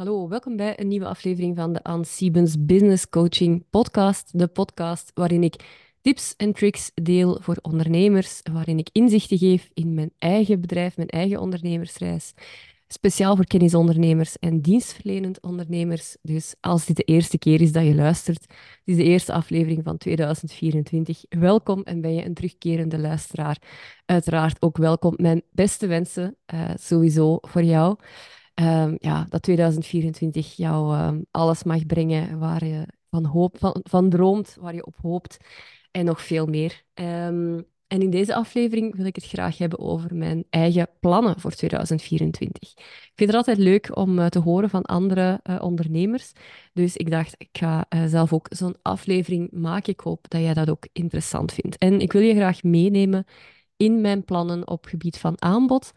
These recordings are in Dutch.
Hallo, welkom bij een nieuwe aflevering van de Anne Siebens Business Coaching Podcast. De podcast waarin ik tips en tricks deel voor ondernemers, waarin ik inzichten geef in mijn eigen bedrijf, mijn eigen ondernemersreis. Speciaal voor kennisondernemers en dienstverlenend ondernemers. Dus als dit de eerste keer is dat je luistert, dit is de eerste aflevering van 2024. Welkom en ben je een terugkerende luisteraar. Uiteraard ook welkom. Mijn beste wensen uh, sowieso voor jou. Um, ja, dat 2024 jou um, alles mag brengen waar je van, hoop, van, van droomt, waar je op hoopt en nog veel meer. Um, en in deze aflevering wil ik het graag hebben over mijn eigen plannen voor 2024. Ik vind het altijd leuk om uh, te horen van andere uh, ondernemers. Dus ik dacht, ik ga uh, zelf ook zo'n aflevering maken. Ik hoop dat jij dat ook interessant vindt. En ik wil je graag meenemen in mijn plannen op gebied van aanbod.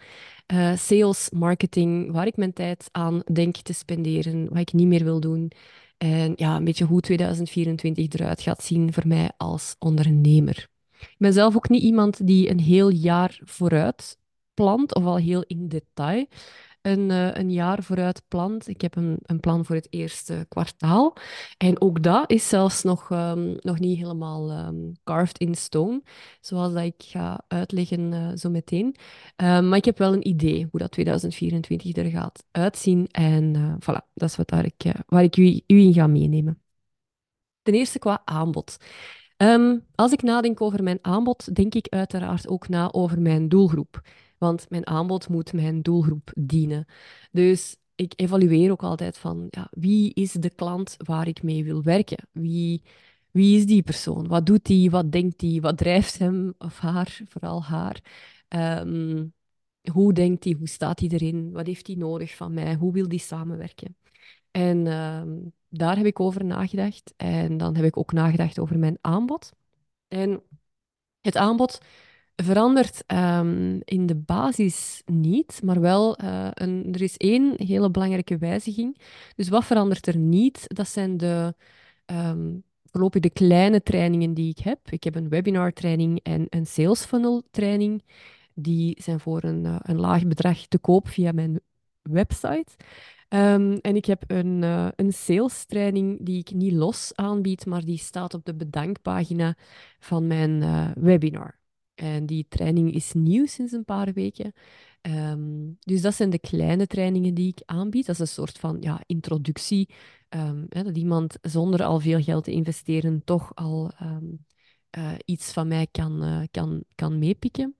Uh, sales, marketing, waar ik mijn tijd aan denk te spenderen, wat ik niet meer wil doen. En ja, een beetje hoe 2024 eruit gaat zien voor mij als ondernemer. Ik ben zelf ook niet iemand die een heel jaar vooruit plant, of al heel in detail een, uh, een jaar vooruit plant. Ik heb een, een plan voor het eerste kwartaal. En ook dat is zelfs nog, um, nog niet helemaal um, carved in stone, zoals ik ga uitleggen uh, zo meteen. Uh, maar ik heb wel een idee hoe dat 2024 er gaat uitzien. En uh, voilà, dat is wat daar ik, waar ik u, u in ga meenemen. Ten eerste qua aanbod. Als ik nadenk over mijn aanbod, denk ik uiteraard ook na over mijn doelgroep want mijn aanbod moet mijn doelgroep dienen. Dus ik evalueer ook altijd van ja, wie is de klant waar ik mee wil werken? Wie, wie is die persoon? Wat doet die? Wat denkt die? Wat drijft hem of haar? Vooral haar. Um, hoe denkt hij? Hoe staat hij erin? Wat heeft hij nodig van mij? Hoe wil die samenwerken? En um, daar heb ik over nagedacht. En dan heb ik ook nagedacht over mijn aanbod. En het aanbod verandert um, in de basis niet, maar wel een, er is één hele belangrijke wijziging. Dus wat verandert er niet? Dat zijn de um, voorlopig de kleine trainingen die ik heb. Ik heb een webinar training en een sales funnel training. Die zijn voor een, uh, een laag bedrag te koop via mijn website. Um, en ik heb een, uh, een sales training die ik niet los aanbied, maar die staat op de bedankpagina van mijn webinar. En die training is nieuw sinds een paar weken. Um, dus dat zijn de kleine trainingen die ik aanbied. Dat is een soort van ja, introductie. Um, hè, dat iemand zonder al veel geld te investeren toch al um, uh, iets van mij kan, uh, kan, kan meepikken.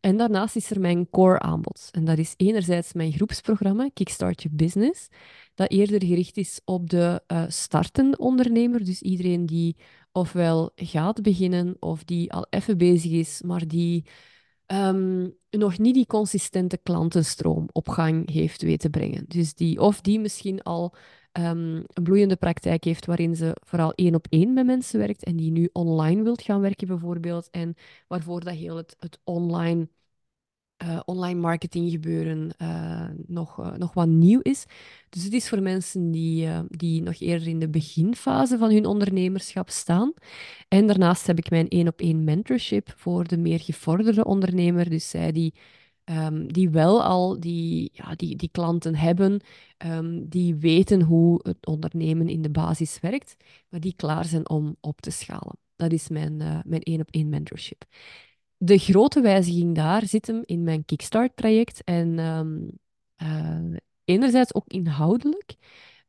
En daarnaast is er mijn core aanbod. En dat is enerzijds mijn groepsprogramma Kickstart Your Business, dat eerder gericht is op de uh, startende ondernemer. Dus iedereen die ofwel gaat beginnen of die al even bezig is, maar die um, nog niet die consistente klantenstroom op gang heeft weten brengen. Dus die, of die misschien al um, een bloeiende praktijk heeft waarin ze vooral één op één met mensen werkt en die nu online wilt gaan werken bijvoorbeeld en waarvoor dat heel het, het online uh, online marketing gebeuren uh, nog, uh, nog wat nieuw is. Dus het is voor mensen die, die nog eerder in de beginfase van hun ondernemerschap staan. En daarnaast heb ik mijn één op één mentorship voor de meer gevorderde ondernemer. Dus zij die, um, die wel al die, ja, die, die klanten hebben, um, die weten hoe het ondernemen in de basis werkt, maar die klaar zijn om op te schalen. Dat is mijn, mijn één op één mentorship de grote wijziging daar zit hem in mijn Kickstart-traject. En um, uh, enerzijds ook inhoudelijk.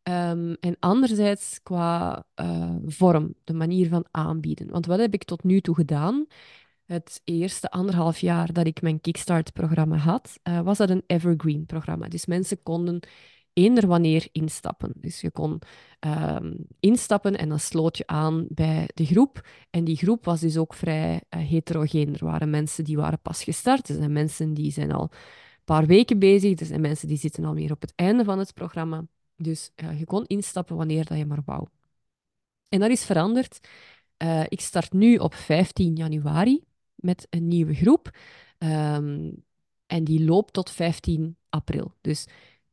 Um, en anderzijds qua uh, vorm, de manier van aanbieden. Want wat heb ik tot nu toe gedaan? Het eerste anderhalf jaar dat ik mijn Kickstart-programma had, uh, was dat een evergreen-programma. Dus mensen konden eender wanneer instappen. Dus je kon um, instappen en dan sloot je aan bij de groep. En die groep was dus ook vrij uh, heterogeen. Er waren mensen die waren pas gestart. Er zijn mensen die zijn al een paar weken bezig. Er zijn mensen die zitten alweer op het einde van het programma. Dus je kon instappen wanneer dat je maar wou. En dat is veranderd. Uh, ik start nu op 15 januari met een nieuwe groep. Um, en die loopt tot 15 april. Dus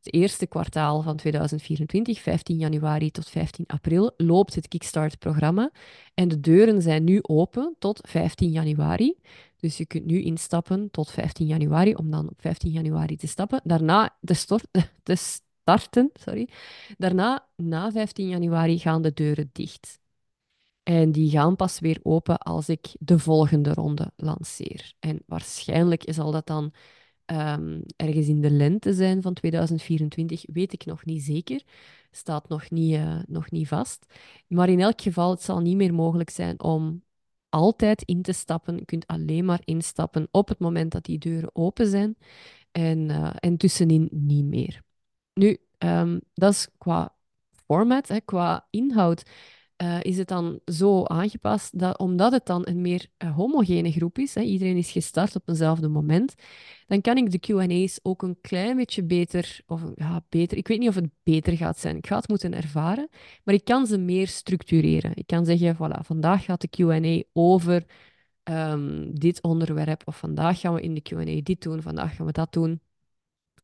het eerste kwartaal van 2024, 15 januari tot 15 april, loopt het Kickstart-programma. En de deuren zijn nu open tot 15 januari. Dus je kunt nu instappen tot 15 januari, om dan op 15 januari te stappen. Daarna, de, starten. Sorry. Daarna, na 15 januari, gaan de deuren dicht. En die gaan pas weer open als ik de volgende ronde lanceer. En waarschijnlijk zal dat dan um, ergens in de lente zijn van 2024, weet ik nog niet zeker. Staat nog niet, uh, nog niet vast. Maar in elk geval, het zal niet meer mogelijk zijn om altijd in te stappen. Je kunt alleen maar instappen op het moment dat die deuren open zijn. En, uh, en tussenin niet meer. Nu, um, dat is qua format, hè, qua inhoud uh, is het dan zo aangepast dat omdat het dan een meer uh, homogene groep is, hè, iedereen is gestart op eenzelfde moment, dan kan ik de Q&A's ook een klein beetje beter, of ja, beter, ik weet niet of het beter gaat zijn, ik ga het moeten ervaren, maar ik kan ze meer structureren. Ik kan zeggen, voilà, vandaag gaat de Q&A over um, dit onderwerp, of vandaag gaan we in de Q&A dit doen, vandaag gaan we dat doen.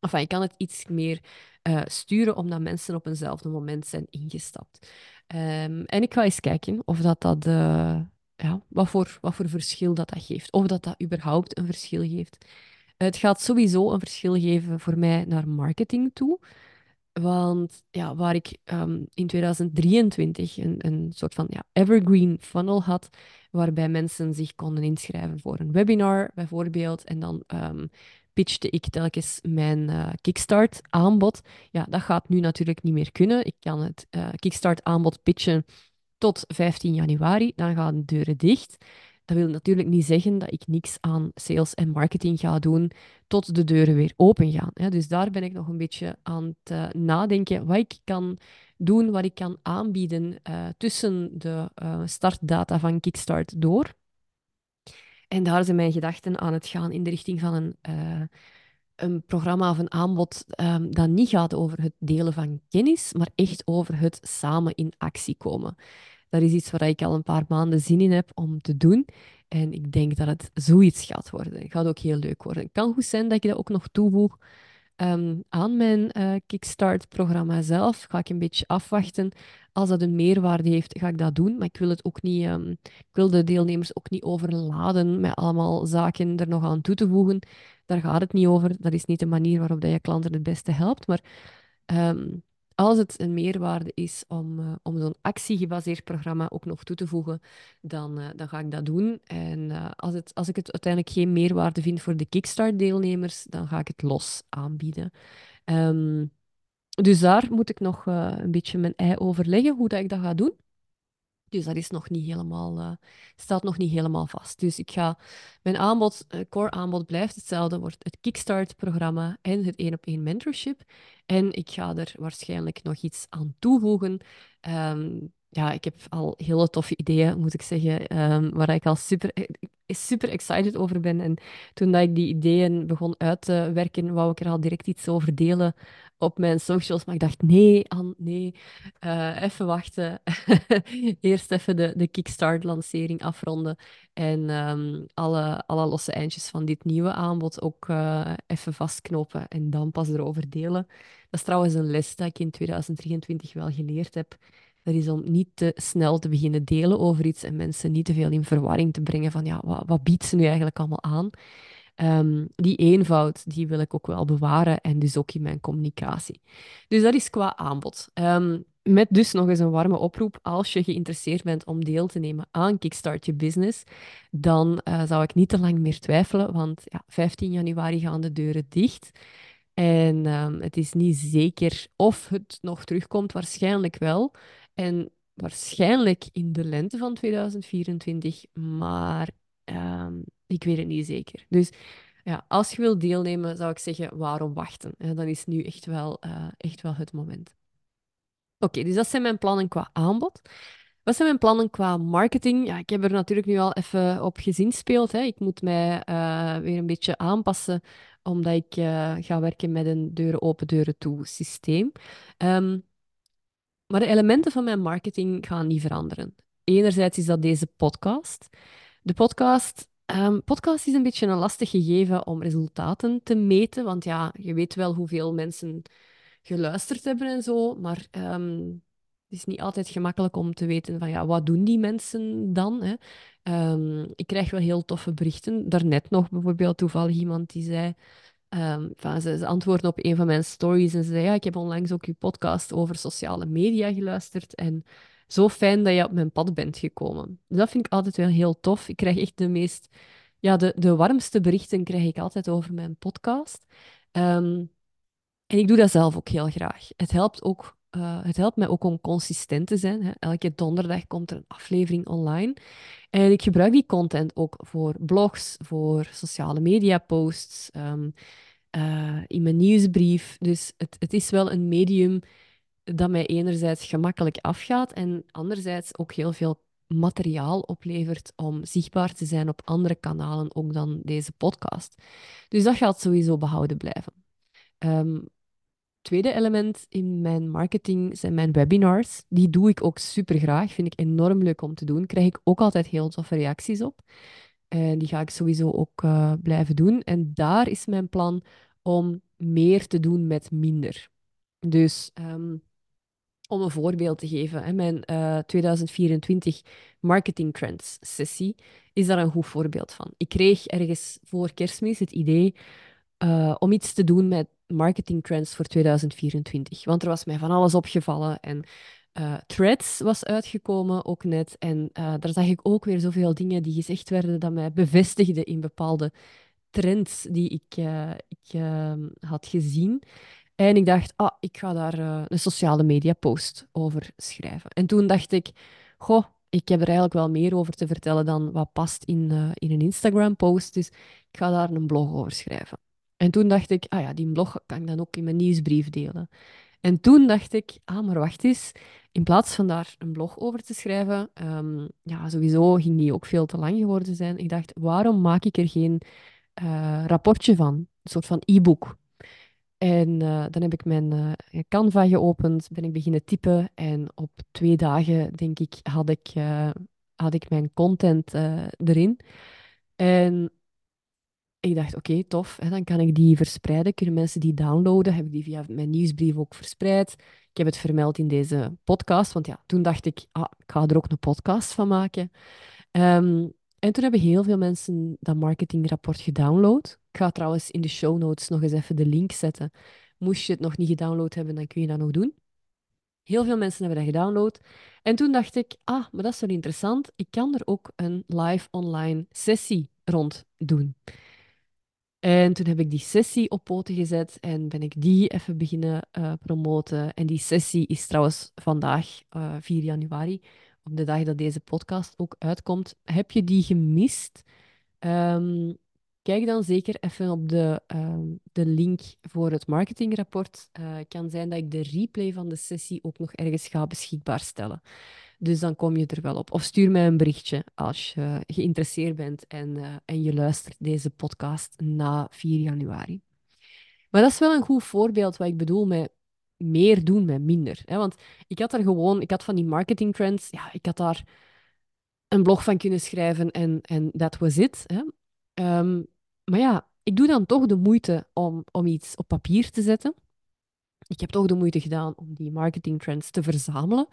Enfin, ik kan het iets meer uh, sturen omdat mensen op eenzelfde moment zijn ingestapt. Um, en ik ga eens kijken of dat, dat uh, ja, wat, voor, wat voor verschil dat, dat geeft. Of dat dat überhaupt een verschil geeft. Het gaat sowieso een verschil geven voor mij naar marketing toe. Want ja, waar ik um, in 2023 een, een soort van ja, evergreen funnel had, waarbij mensen zich konden inschrijven voor een webinar bijvoorbeeld, en dan um, pitchte ik telkens mijn uh, Kickstart-aanbod. Ja, dat gaat nu natuurlijk niet meer kunnen. Ik kan het uh, Kickstart-aanbod pitchen tot 15 januari. Dan gaan de deuren dicht. Dat wil natuurlijk niet zeggen dat ik niks aan sales en marketing ga doen tot de deuren weer open gaan. Dus daar ben ik nog een beetje aan het uh, nadenken wat ik kan doen, wat ik kan aanbieden tussen de startdata van Kickstart door. En daar zijn mijn gedachten aan het gaan in de richting van een, een programma of een aanbod um, dat niet gaat over het delen van kennis, maar echt over het samen in actie komen. Dat is iets waar ik al een paar maanden zin in heb om te doen. En ik denk dat het zoiets gaat worden. Het gaat ook heel leuk worden. Het kan goed zijn dat ik dat ook nog toevoeg um, aan mijn uh, Kickstart-programma zelf. Ga ik een beetje afwachten. Als dat een meerwaarde heeft, ga ik dat doen. Maar ik wil, het ook niet, um, ik wil de deelnemers ook niet overladen met allemaal zaken er nog aan toe te voegen. Daar gaat het niet over. Dat is niet de manier waarop dat je klanten het beste helpt. Maar um, als het een meerwaarde is om, uh, om zo'n actiegebaseerd programma ook nog toe te voegen, dan, uh, dan ga ik dat doen. En uh, als, het, als ik het uiteindelijk geen meerwaarde vind voor de Kickstart-deelnemers, dan ga ik het los aanbieden. Um, dus daar moet ik nog een beetje mijn ei overleggen hoe dat ik dat ga doen. Dus dat is nog niet helemaal, staat nog niet helemaal vast. Dus ik ga, mijn aanbod, core aanbod blijft hetzelfde, wordt het Kickstart-programma en het één op één mentorship. En ik ga er waarschijnlijk nog iets aan toevoegen. Um, ja, ik heb al hele toffe ideeën, moet ik zeggen, um, waar ik al super, eh, super excited over ben. En toen dat ik die ideeën begon uit te werken, wou ik er al direct iets over delen op mijn socials. Maar ik dacht, nee, Anne, nee, uh, even wachten. Eerst even de, de Kickstart-lancering afronden. En um, alle, alle losse eindjes van dit nieuwe aanbod ook uh, even vastknopen en dan pas erover delen. Dat is trouwens een les dat ik in 2023 wel geleerd heb. Dat is om niet te snel te beginnen delen over iets en mensen niet te veel in verwarring te brengen van ja, wat, wat biedt ze nu eigenlijk allemaal aan? Um, die eenvoud, die wil ik ook wel bewaren en dus ook in mijn communicatie. Dus dat is qua aanbod. Um, met dus nog eens een warme oproep. Als je geïnteresseerd bent om deel te nemen aan Kickstart Je Business, dan uh, zou ik niet te lang meer twijfelen, want ja, 15 januari gaan de deuren dicht. En um, het is niet zeker of het nog terugkomt, waarschijnlijk wel. En waarschijnlijk in de lente van 2024, maar ik weet het niet zeker. Dus ja, als je wilt deelnemen, zou ik zeggen, waarom wachten? Ja, dan is nu echt wel, uh, echt wel het moment. Oké, dus dat zijn mijn plannen qua aanbod. Wat zijn mijn plannen qua marketing? Ja, ik heb er natuurlijk nu al even op gezinspeeld. Hè. Ik moet mij uh, weer een beetje aanpassen, omdat ik uh, ga werken met een deuren open, deuren toe systeem. Um, maar de elementen van mijn marketing gaan niet veranderen. Enerzijds is dat deze podcast. De podcast, um, podcast is een beetje een lastig gegeven om resultaten te meten, want ja, je weet wel hoeveel mensen geluisterd hebben en zo, maar um, het is niet altijd gemakkelijk om te weten van ja, wat doen die mensen dan? Hè? Um, ik krijg wel heel toffe berichten. Daarnet nog bijvoorbeeld toevallig iemand die zei ze, ze antwoorden op een van mijn stories en ze zei, ja, ik heb onlangs ook je podcast over sociale media geluisterd en zo fijn dat je op mijn pad bent gekomen. Dus dat vind ik altijd wel heel tof. Ik krijg echt de meest, ja, de, de warmste berichten krijg ik altijd over mijn podcast. Um, en ik doe dat zelf ook heel graag. Het helpt, ook, uh, het helpt mij ook om consistent te zijn. Hè. Elke donderdag komt er een aflevering online. En ik gebruik die content ook voor blogs, voor sociale media posts, um, uh, in mijn nieuwsbrief. Dus het, het is wel een medium dat mij enerzijds gemakkelijk afgaat en anderzijds ook heel veel materiaal oplevert om zichtbaar te zijn op andere kanalen, ook dan deze podcast. Dus dat gaat sowieso behouden blijven. Um, tweede element in mijn marketing zijn mijn webinars. Die doe ik ook super graag. Vind ik enorm leuk om te doen. Krijg ik ook altijd heel toffe reacties op. En die ga ik sowieso ook uh, blijven doen. En daar is mijn plan om meer te doen met minder. Dus um, om een voorbeeld te geven, hè, mijn uh, eh, 2024 Marketing Trends sessie is daar een goed voorbeeld van. Ik kreeg ergens voor kerstmis het idee uh, om iets te doen met marketing trends voor 2024. Want er was mij van alles opgevallen en uh, Threads was uitgekomen ook net. En daar zag ik ook weer zoveel dingen die gezegd werden dat mij bevestigden in bepaalde trends die ik, ik had gezien. En ik dacht, ah, ik ga daar een sociale media post over schrijven. En toen dacht ik, goh, ik heb er eigenlijk wel meer over te vertellen dan wat past in, in een Instagram post. Dus ik ga daar een blog over schrijven. En toen dacht ik, ah ja, die blog kan ik dan ook in mijn nieuwsbrief delen. En toen dacht ik, ah, maar wacht eens. In plaats van daar een blog over te schrijven, um, ja, sowieso ging die ook veel te lang geworden zijn. Ik dacht, waarom maak ik er geen uh, rapportje van? Een soort van e-book. En uh, dan heb ik mijn uh, Canva geopend, ben ik beginnen typen. En op twee dagen, denk ik, had ik, had ik mijn content erin. En ik dacht, oké, tof. Hè, dan kan ik die verspreiden. Kunnen mensen die downloaden? Heb ik die via mijn nieuwsbrief ook verspreid? Ik heb het vermeld in deze podcast. Want ja, toen dacht ik, ah, ik ga er ook een podcast van maken. Um, en toen hebben heel veel mensen dat marketingrapport gedownload. Ik ga trouwens in de show notes nog eens even de link zetten. Moest je het nog niet gedownload hebben, dan kun je dat nog doen. Heel veel mensen hebben dat gedownload. En toen dacht ik, ah, maar dat is wel interessant. Ik kan er ook een live online sessie rond doen. En toen heb ik die sessie op poten gezet en ben ik die even beginnen uh, promoten. En die sessie is trouwens vandaag, uh, eh, 4 januari, op de dag dat deze podcast ook uitkomt. Heb je die gemist? Um, kijk dan zeker even op de, um, de link voor het marketingrapport. Uh, kan zijn dat ik de replay van de sessie ook nog ergens ga beschikbaar stellen. Dus dan kom je er wel op. Of stuur mij een berichtje als je geïnteresseerd bent en, uh, en je luistert deze podcast na 4 januari. Maar dat is wel een goed voorbeeld wat ik bedoel met meer doen met minder. Hè? Want ik had er gewoon, ik had van die marketing trends, ja, ik had daar een blog van kunnen schrijven en, en that was it. Hè? Um, maar ja, ik doe dan toch de moeite om, om iets op papier te zetten. Ik heb toch de moeite gedaan om die marketing trends te verzamelen.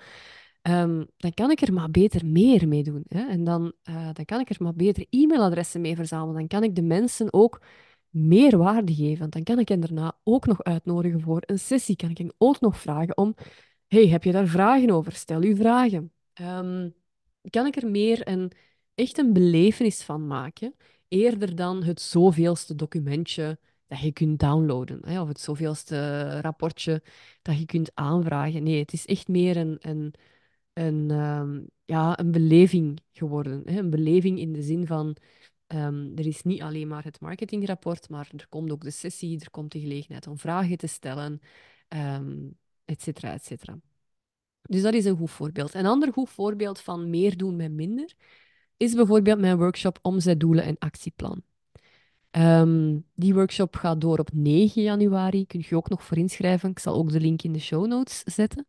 Um, dan kan ik er maar beter meer mee doen. Hè? En dan, uh, dan kan ik er maar beter e-mailadressen mee verzamelen. Dan kan ik de mensen ook meer waarde geven. Want dan kan ik hen daarna ook nog uitnodigen voor een sessie. Kan ik hen ook nog vragen om... hey, heb je daar vragen over? Stel uw vragen. Um, kan ik er meer een, echt een belevenis van maken, eerder dan het zoveelste documentje dat je kunt downloaden. Hè? Of het zoveelste rapportje dat je kunt aanvragen. Nee, het is echt meer een... een een, um, ja, een beleving geworden. Hè? Een beleving in de zin van, um, er is niet alleen maar het marketingrapport, maar er komt ook de sessie, er komt de gelegenheid om vragen te stellen, um, et cetera, et cetera. Dus dat is een goed voorbeeld. Een ander goed voorbeeld van meer doen met minder is bijvoorbeeld mijn workshop Omzetdoelen en Actieplan. Um, die workshop gaat door op 9 januari. Kun je ook nog voor inschrijven. Ik zal ook de link in de show notes zetten.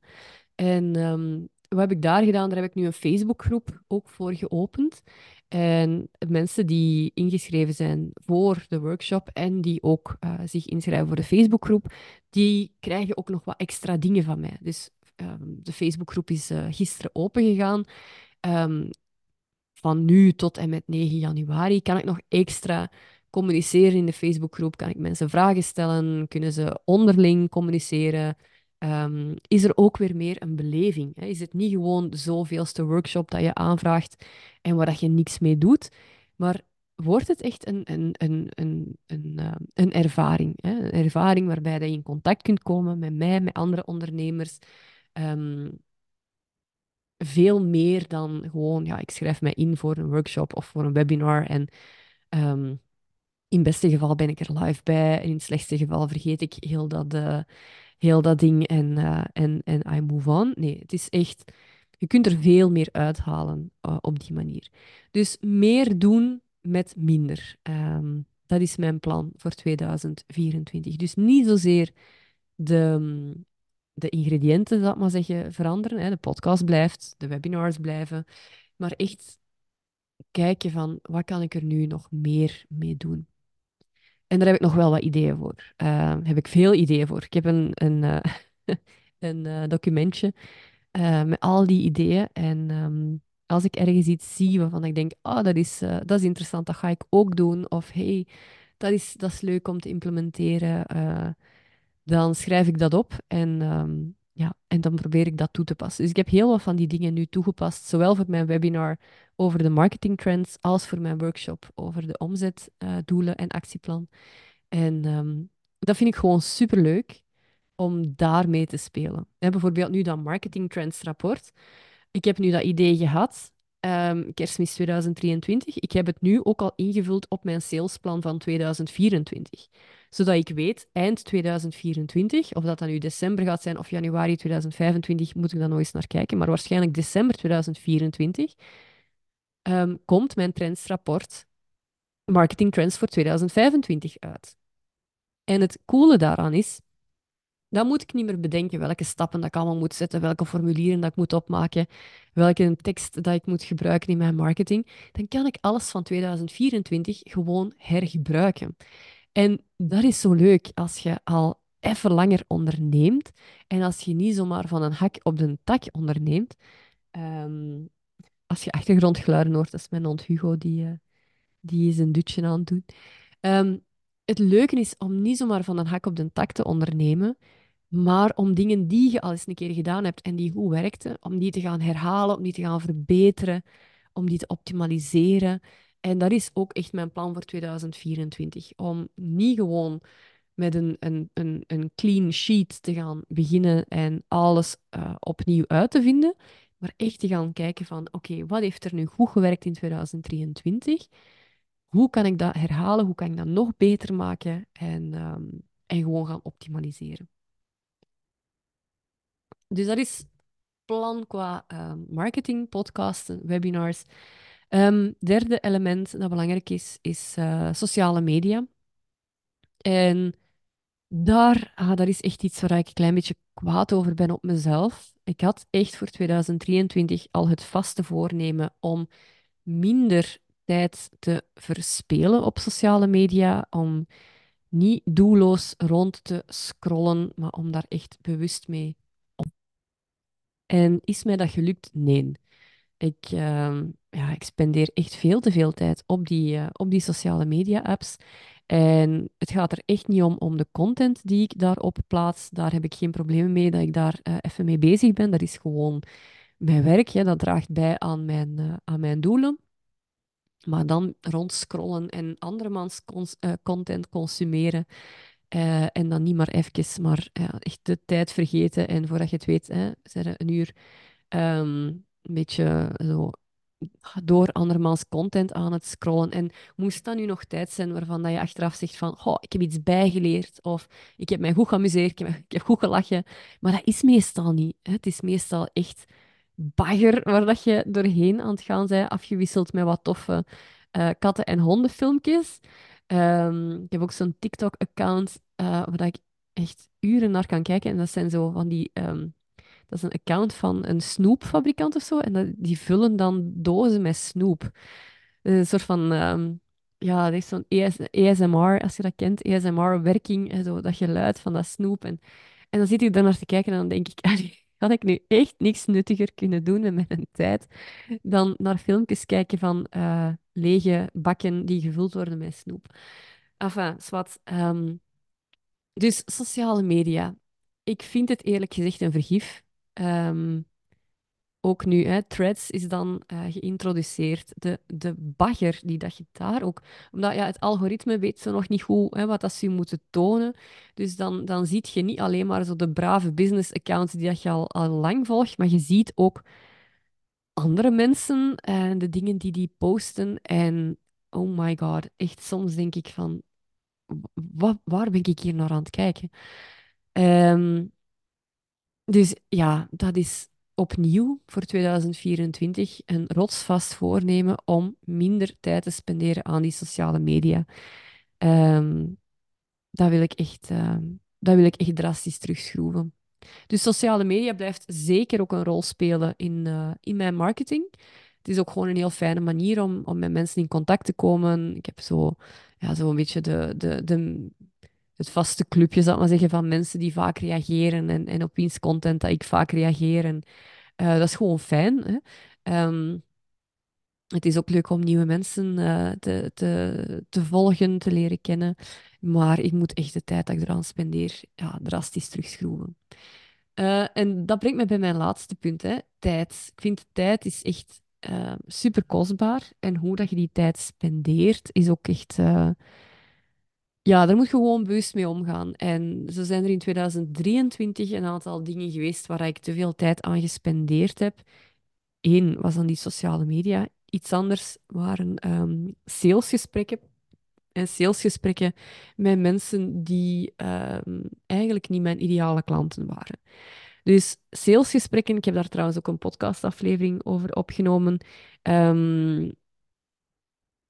En um, wat heb ik daar gedaan? Daar heb ik nu een Facebookgroep ook voor geopend. En mensen die ingeschreven zijn voor de workshop en die ook uh, zich inschrijven voor de Facebookgroep, die krijgen ook nog wat extra dingen van mij. Dus um, de Facebookgroep is uh, gisteren opengegaan. Um, van nu tot en met 9 januari kan ik nog extra communiceren in de Facebookgroep? Kan ik mensen vragen stellen? Kunnen ze onderling communiceren? Ehm, is er ook weer meer een beleving? Hè? Is het niet gewoon zoveelste workshop dat je aanvraagt en waar dat je niks mee doet, maar wordt het echt een, een, een, een, een, uh, een ervaring? Hè? Een ervaring waarbij dat je in contact kunt komen met mij, met andere ondernemers. Um, veel meer dan gewoon, ja, ik schrijf mij in voor een workshop of voor een webinar en um, in het beste geval ben ik er live bij en in het slechtste geval vergeet ik heel dat, uh, heel dat ding en, uh, en, en I move on. Nee, het is echt, je kunt er veel meer uithalen uh, op die manier. Dus meer doen met minder. Um, dat is mijn plan voor 2024. Dus niet zozeer de, de ingrediënten, ik maar zeggen, veranderen. Hè. De podcast blijft, de webinars blijven. Maar echt kijken van, wat kan ik er nu nog meer mee doen? En daar heb ik nog wel wat ideeën voor. Uh, heb ik veel ideeën voor. Ik heb een, een, uh, een uh, documentje met al die ideeën. En um, als ik ergens iets zie waarvan ik denk, oh, dat is, dat is interessant, dat ga ik ook doen. Of hey, dat is, dat is leuk om te implementeren. Dan schrijf ik dat op en, um, ja, en dan probeer ik dat toe te passen. Dus ik heb heel wat van die dingen nu toegepast, zowel voor mijn webinar over de marketingtrends als voor mijn workshop over de omzetdoelen uh, en actieplan. En um, dat vind ik gewoon superleuk om daarmee te spelen. En bijvoorbeeld nu dat marketingtrends rapport. Ik heb nu dat idee gehad, um, kerstmis 2023. Ik heb het nu ook al ingevuld op mijn salesplan van 2024. Zodat ik weet, eind 2024, of dat dan nu december gaat zijn of januari 2025, moet ik dan nog eens naar kijken. Maar waarschijnlijk december 2024 um, komt mijn trendsrapport Marketing Trends voor 2025 uit. En het coole daaraan is, dan moet ik niet meer bedenken welke stappen dat ik allemaal moet zetten, welke formulieren dat ik moet opmaken, welke tekst dat ik moet gebruiken in mijn marketing. Dan kan ik alles van 2024 gewoon hergebruiken. En dat is zo leuk als je al even langer onderneemt en als je niet zomaar van een hak op de tak onderneemt. Um, als je achtergrondgeluiden hoort, dat is mijn hond Hugo, die, uh, die is een dutje aan het doen. Um, het leuke is om niet zomaar van een hak op de tak te ondernemen, maar om dingen die je al eens een keer gedaan hebt en die goed werkten, om die te gaan herhalen, om die te gaan verbeteren, om die te optimaliseren. En dat is ook echt mijn plan voor 2024. Om niet gewoon met een, een, een, een clean sheet te gaan beginnen en alles uh, opnieuw uit te vinden, maar echt te gaan kijken van, oké, wat heeft er nu goed gewerkt in 2023? Hoe kan ik dat herhalen? Hoe kan ik dat nog beter maken? En, um, en gewoon gaan optimaliseren. Dus dat is plan qua um, marketing, podcasten, webinars. Um, derde element dat belangrijk is, is uh, sociale media. En daar, ah, dat is echt iets waar ik een klein beetje kwaad over ben op mezelf. Ik had echt voor 2023 al het vaste voornemen om minder tijd te verspelen op sociale media, om niet doelloos rond te scrollen, maar om daar echt bewust mee om. En is mij dat gelukt? Nee. Ik, uh, ja, ik spendeer echt veel te veel tijd op die, uh, op die sociale media-apps. En het gaat er echt niet om, om de content die ik daarop plaats. Daar heb ik geen problemen mee dat ik daar uh, even mee bezig ben. Dat is gewoon mijn werk. Ja, dat draagt bij aan mijn, uh, aan mijn doelen. Maar dan rondscrollen en andermans cons content consumeren. en dan niet maar even, maar echt de tijd vergeten. En voordat je het weet, hè, een uur um, een beetje zo door andermans content aan het scrollen. En moest dat nu nog tijd zijn waarvan dat je achteraf zegt van oh, ik heb iets bijgeleerd of ik heb mij goed geamuseerd, ik heb, goed gelachen. Maar dat is meestal niet. Het is meestal echt bagger waar dat je doorheen aan het gaan bent, afgewisseld met wat toffe uh, katten- en hondenfilmpjes. Um, ik heb ook zo'n TikTok-account uh, waar ik echt uren naar kan kijken. En dat zijn zo van die um, dat is een account van een snoepfabrikant of zo. En die vullen dan dozen met snoep. Een soort van, um, ja, dat is zo'n ASMR, als je dat kent, ASMR-werking, zo, dat geluid van dat snoep. En, en dan zit ik daar naar te kijken en dan denk ik, had ik nu echt niks nuttiger kunnen doen met mijn tijd dan naar filmpjes kijken van eh, lege bakken die gevuld worden met snoep. Enfin, zwart. Ehm, dus sociale media. Ik vind het eerlijk gezegd een vergif. Ehm, ook nu, hè, Threads is dan uh, geïntroduceerd. De, de bagger die dat je daar ook... Omdat ja, het algoritme weet zo nog niet goed hè, wat dat ze moeten tonen. Dus dan, dan zie je niet alleen maar zo de brave business accounts die dat je al, al lang volgt, maar je ziet ook andere mensen en de dingen die die posten. En oh my god, echt soms denk ik van, wat, waar ben ik hier naar aan het kijken? Ehm, dus ja, dat is opnieuw voor 2024 een rotsvast voornemen om minder tijd te spenderen aan die sociale media. Ehm, dat, wil ik echt, uh, wil ik echt drastisch terugschroeven. Dus sociale media blijft zeker ook een rol spelen in, uh, in mijn marketing. Het is ook gewoon een heel fijne manier om, om met mensen in contact te komen. Ik heb zo, ja, zo een beetje de, de, de, het vaste clubje, zal ik maar zeggen, van mensen die vaak reageren en, en op wiens content dat ik vaak reageer. En, uh, dat is gewoon fijn. Hè? Um, het is ook leuk om nieuwe mensen uh, te, te, te volgen, te leren kennen. Maar ik moet echt de tijd dat ik eraan spendeer ja, drastisch terugschroeven. Uh, en dat brengt me bij mijn laatste punt, hè. tijd. Ik vind tijd is echt super kostbaar. En hoe dat je die tijd spendeert, is ook echt... Ja, daar moet je gewoon bewust mee omgaan. En zo zijn er in 2023 een aantal dingen geweest waar ik te veel tijd aan gespendeerd heb. Eén was dan die sociale media. Iets anders waren um, salesgesprekken. En salesgesprekken met mensen die um, eigenlijk niet mijn ideale klanten waren. Dus salesgesprekken, ik heb daar trouwens ook een podcastaflevering over opgenomen. Um,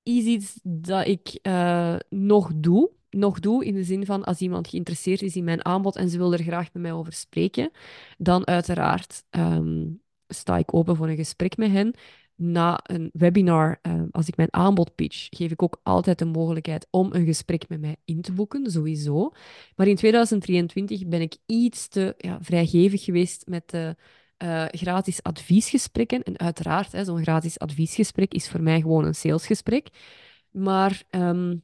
is iets dat ik uh, nog doe. Nog doe in de zin van als iemand geïnteresseerd is in mijn aanbod en ze wil er graag met mij over spreken, dan uiteraard um, sta ik open voor een gesprek met hen na een webinar, uh, als ik mijn aanbod pitch, geef ik ook altijd de mogelijkheid om een gesprek met mij in te boeken, sowieso. Maar in 2023 ben ik iets te ja, vrijgevig geweest met de uh, gratis adviesgesprekken. En uiteraard, zo'n gratis adviesgesprek is voor mij gewoon een salesgesprek. Maar um,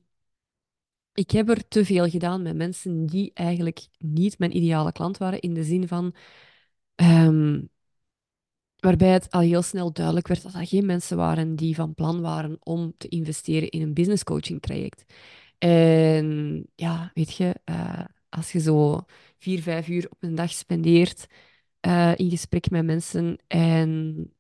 ik heb er te veel gedaan met mensen die eigenlijk niet mijn ideale klant waren, in de zin van... Um, Waarbij het al heel snel duidelijk werd dat dat geen mensen waren die van plan waren om te investeren in een business coaching traject. En ja, weet je, uh, als je zo vier, vijf uur op een dag spendeert uh, in gesprek met mensen en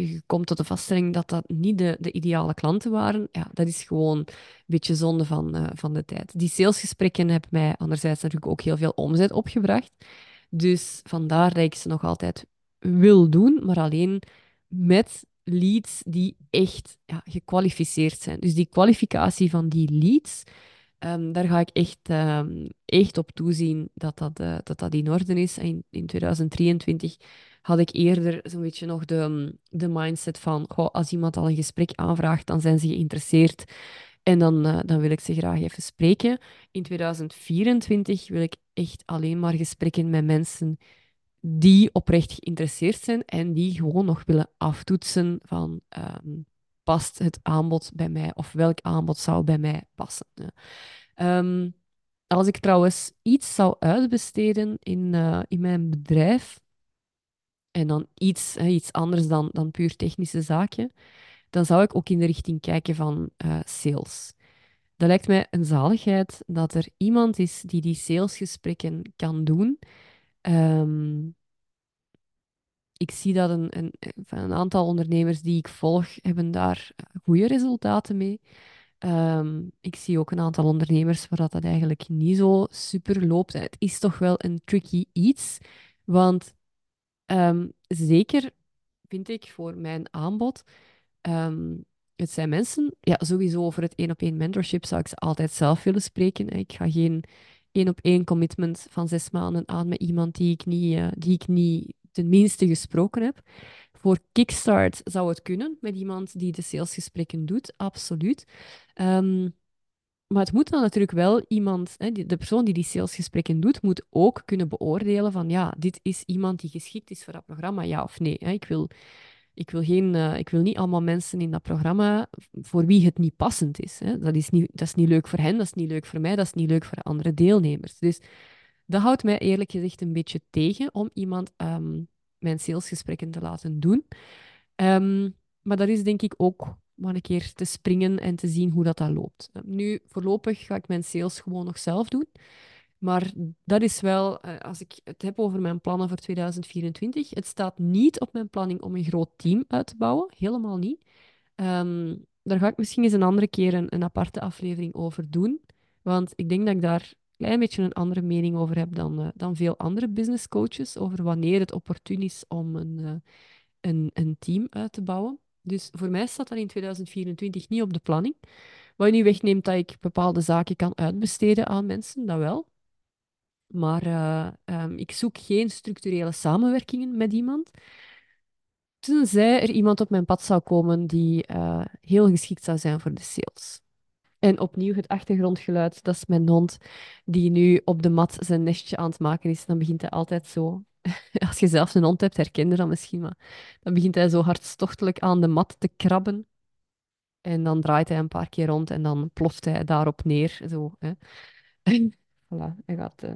je komt tot de vaststelling dat dat niet de, de ideale klanten waren, ja, dat is gewoon een beetje zonde van, uh, van de tijd. Die salesgesprekken hebben mij anderzijds natuurlijk ook heel veel omzet opgebracht. Dus vandaar dat ik ze nog altijd wil doen, maar alleen met leads die echt ja, gekwalificeerd zijn. Dus die kwalificatie van die leads, um, daar ga ik echt, um, echt op toezien dat dat, uh, dat dat in orde is. En in, 2023 had ik eerder zo'n beetje nog de, de mindset van, als iemand al een gesprek aanvraagt, dan zijn ze geïnteresseerd. En dan, uh, dan wil ik ze graag even spreken. In 2024 wil ik echt alleen maar gesprekken met mensen die oprecht geïnteresseerd zijn en die gewoon nog willen aftoetsen van um, past het aanbod bij mij of welk aanbod zou bij mij passen. Um, als ik trouwens iets zou uitbesteden in, uh, in mijn bedrijf, en dan iets, hè, iets anders dan, dan puur technische zaken, dan zou ik ook in de richting kijken van uh, sales. Dat lijkt mij een zaligheid dat er iemand is die die salesgesprekken kan doen Um, ik zie dat een, een, een, aantal ondernemers die ik volg, hebben daar goede resultaten mee. Um, ik zie ook een aantal ondernemers waar dat, dat eigenlijk niet zo super loopt. het is toch wel een tricky iets, want um, zeker vind ik voor mijn aanbod, um, het zijn mensen, ja, sowieso over het één op één mentorship zou ik ze altijd zelf willen spreken. Ik ga geen één op één commitment van zes maanden aan met iemand die ik niet, uh, die ik niet tenminste gesproken heb. Voor Kickstart zou het kunnen met iemand die de salesgesprekken doet, absoluut. Um, Maar het moet dan natuurlijk wel iemand, hè, de persoon die die salesgesprekken doet, moet ook kunnen beoordelen van ja, dit is iemand die geschikt is voor dat programma, ja of nee. Hè. Ik wil, ik wil, geen, eh, ik wil niet allemaal mensen in dat programma voor wie het niet passend is. Hè. Dat is niet, dat is niet leuk voor hen, dat is niet leuk voor mij, dat is niet leuk voor andere deelnemers. Dus dat houdt mij eerlijk gezegd een beetje tegen om iemand ehm, mijn salesgesprekken te laten doen. Ehm, maar dat is denk ik ook maar een keer te springen en te zien hoe dat, dat loopt. Nu, voorlopig ga ik mijn sales gewoon nog zelf doen. Maar dat is wel, eh, als ik het heb over mijn plannen voor 2024, het staat niet op mijn planning om een groot team uit te bouwen. Helemaal niet. Ehm, daar ga ik misschien eens een andere keer een, een aparte aflevering over doen. Want ik denk dat ik daar een klein beetje een andere mening over heb dan, eh, dan veel andere business coaches. Over wanneer het opportun is om een, eh, een, een team uit te bouwen. Dus voor mij staat dat in 2024 niet op de planning. Wat niet wegneemt dat ik bepaalde zaken kan uitbesteden aan mensen, dat wel. Maar eh, ehm, ik zoek geen structurele samenwerkingen met iemand. Tenzij er iemand op mijn pad zou komen die eh, heel geschikt zou zijn voor de sales. En opnieuw het achtergrondgeluid, dat is mijn hond die nu op de mat zijn nestje aan het maken is. Dan begint hij altijd zo. Als je zelf een hond hebt, herken je dat misschien, maar dan begint hij zo hartstochtelijk aan de mat te krabben. En dan draait hij een paar keer rond en dan ploft hij daarop neer. Zo, hè. Voilà, hij gaat, eh,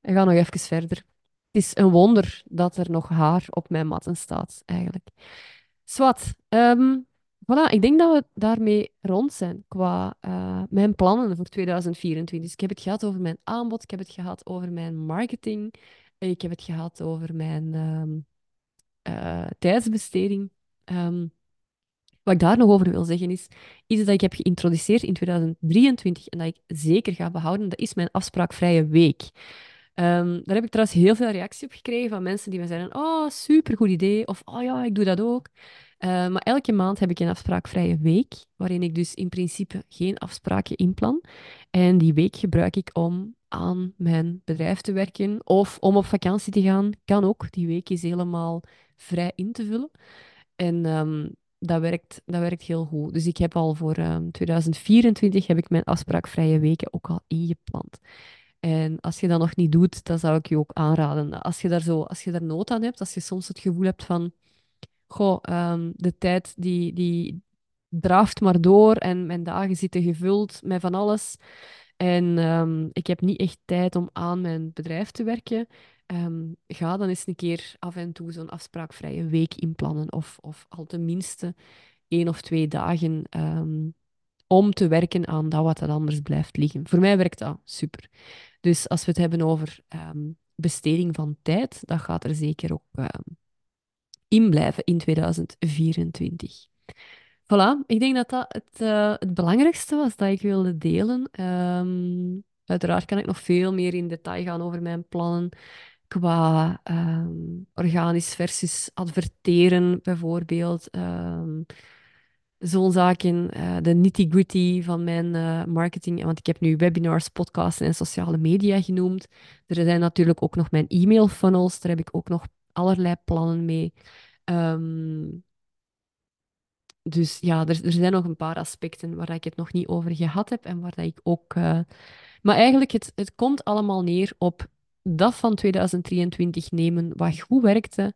hij gaat nog even verder. Het is een wonder dat er nog haar op mijn matten staat, eigenlijk. Swat, ehm, voilà, ik denk dat we daarmee rond zijn qua eh, mijn plannen voor 2024. Dus ik heb het gehad over mijn aanbod, ik heb het gehad over mijn marketing, ik heb het gehad over mijn ehm, eh, tijdsbesteding. Ehm, wat ik daar nog over wil zeggen is, iets dat ik heb geïntroduceerd in 2023 en dat ik zeker ga behouden, dat is mijn afspraakvrije week. Ehm, daar heb ik trouwens heel veel reactie op gekregen van mensen die me zeiden, oh, supergoed idee, of oh ja, ik doe dat ook. Uh, maar elke maand heb ik een afspraakvrije week, waarin ik dus in principe geen afspraken inplan. En die week gebruik ik om aan mijn bedrijf te werken of om op vakantie te gaan. Kan ook. Die week is helemaal vrij in te vullen. En um, dat werkt, dat werkt heel goed. Dus ik heb al voor um, 2024 heb ik mijn afspraakvrije weken ook al ingepland. En als je dat nog niet doet, dan zou ik je ook aanraden. Als je daar, zo, als je daar nood aan hebt, als je soms het gevoel hebt van, goh, um, de tijd die, die draaft maar door en mijn dagen zitten gevuld met van alles. En um, ik heb niet echt tijd om aan mijn bedrijf te werken. Um, ga dan eens een keer af en toe zo'n afspraakvrije week inplannen. Of, of al tenminste één of twee dagen om te werken aan dat wat er anders blijft liggen. Voor mij werkt dat super. Dus als we het hebben over besteding van tijd, dat gaat er zeker ook um, in blijven in 2024. Voilà, ik denk dat dat het, uh, het belangrijkste was dat ik wilde delen. Um, uiteraard kan ik nog veel meer in detail gaan over mijn plannen qua organisch versus adverteren, bijvoorbeeld zo'n zaken, uh, de nitty-gritty van mijn uh, marketing. Want ik heb nu webinars, podcasts en sociale media genoemd. Er zijn natuurlijk ook nog mijn e-mail funnels. Daar heb ik ook nog allerlei plannen mee. Um, dus ja, er, er, zijn nog een paar aspecten waar ik het nog niet over gehad heb en waar dat ik ook. Uh... Maar eigenlijk, het, het komt allemaal neer op dat van 2023 nemen, wat goed werkte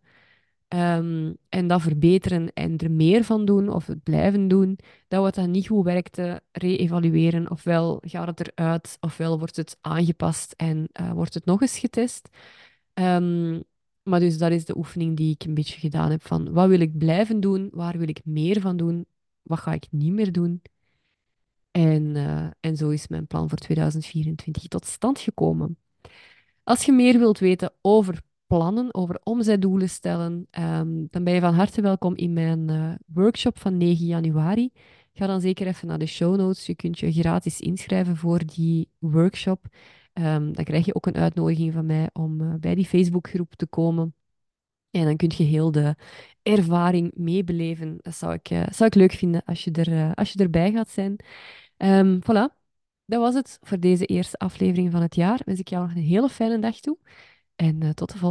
Um, en dat verbeteren en er meer van doen of het blijven doen. Dat wat dan niet goed werkte, re-evalueren. Ofwel gaat het eruit, ofwel wordt het aangepast en uh, wordt het nog eens getest. Um, maar dus dat is de oefening die ik een beetje gedaan heb van wat wil ik blijven doen, waar wil ik meer van doen, wat ga ik niet meer doen. En, uh, en zo is mijn plan voor 2024 tot stand gekomen. Als je meer wilt weten over plannen, over omzetdoelen stellen, um, dan ben je van harte welkom in mijn uh, workshop van 9 januari. Ga dan zeker even naar de show notes. Je kunt je gratis inschrijven voor die workshop. Um, dan krijg je ook een uitnodiging van mij om uh, bij die Facebookgroep te komen. En dan kun je heel de ervaring meebeleven. Dat zou ik, uh, zou ik leuk vinden als je, er, als je erbij gaat zijn. Um, voilà, dat was het voor deze eerste aflevering van het jaar. Wens ik jou nog een hele fijne dag toe. En tot de volgende.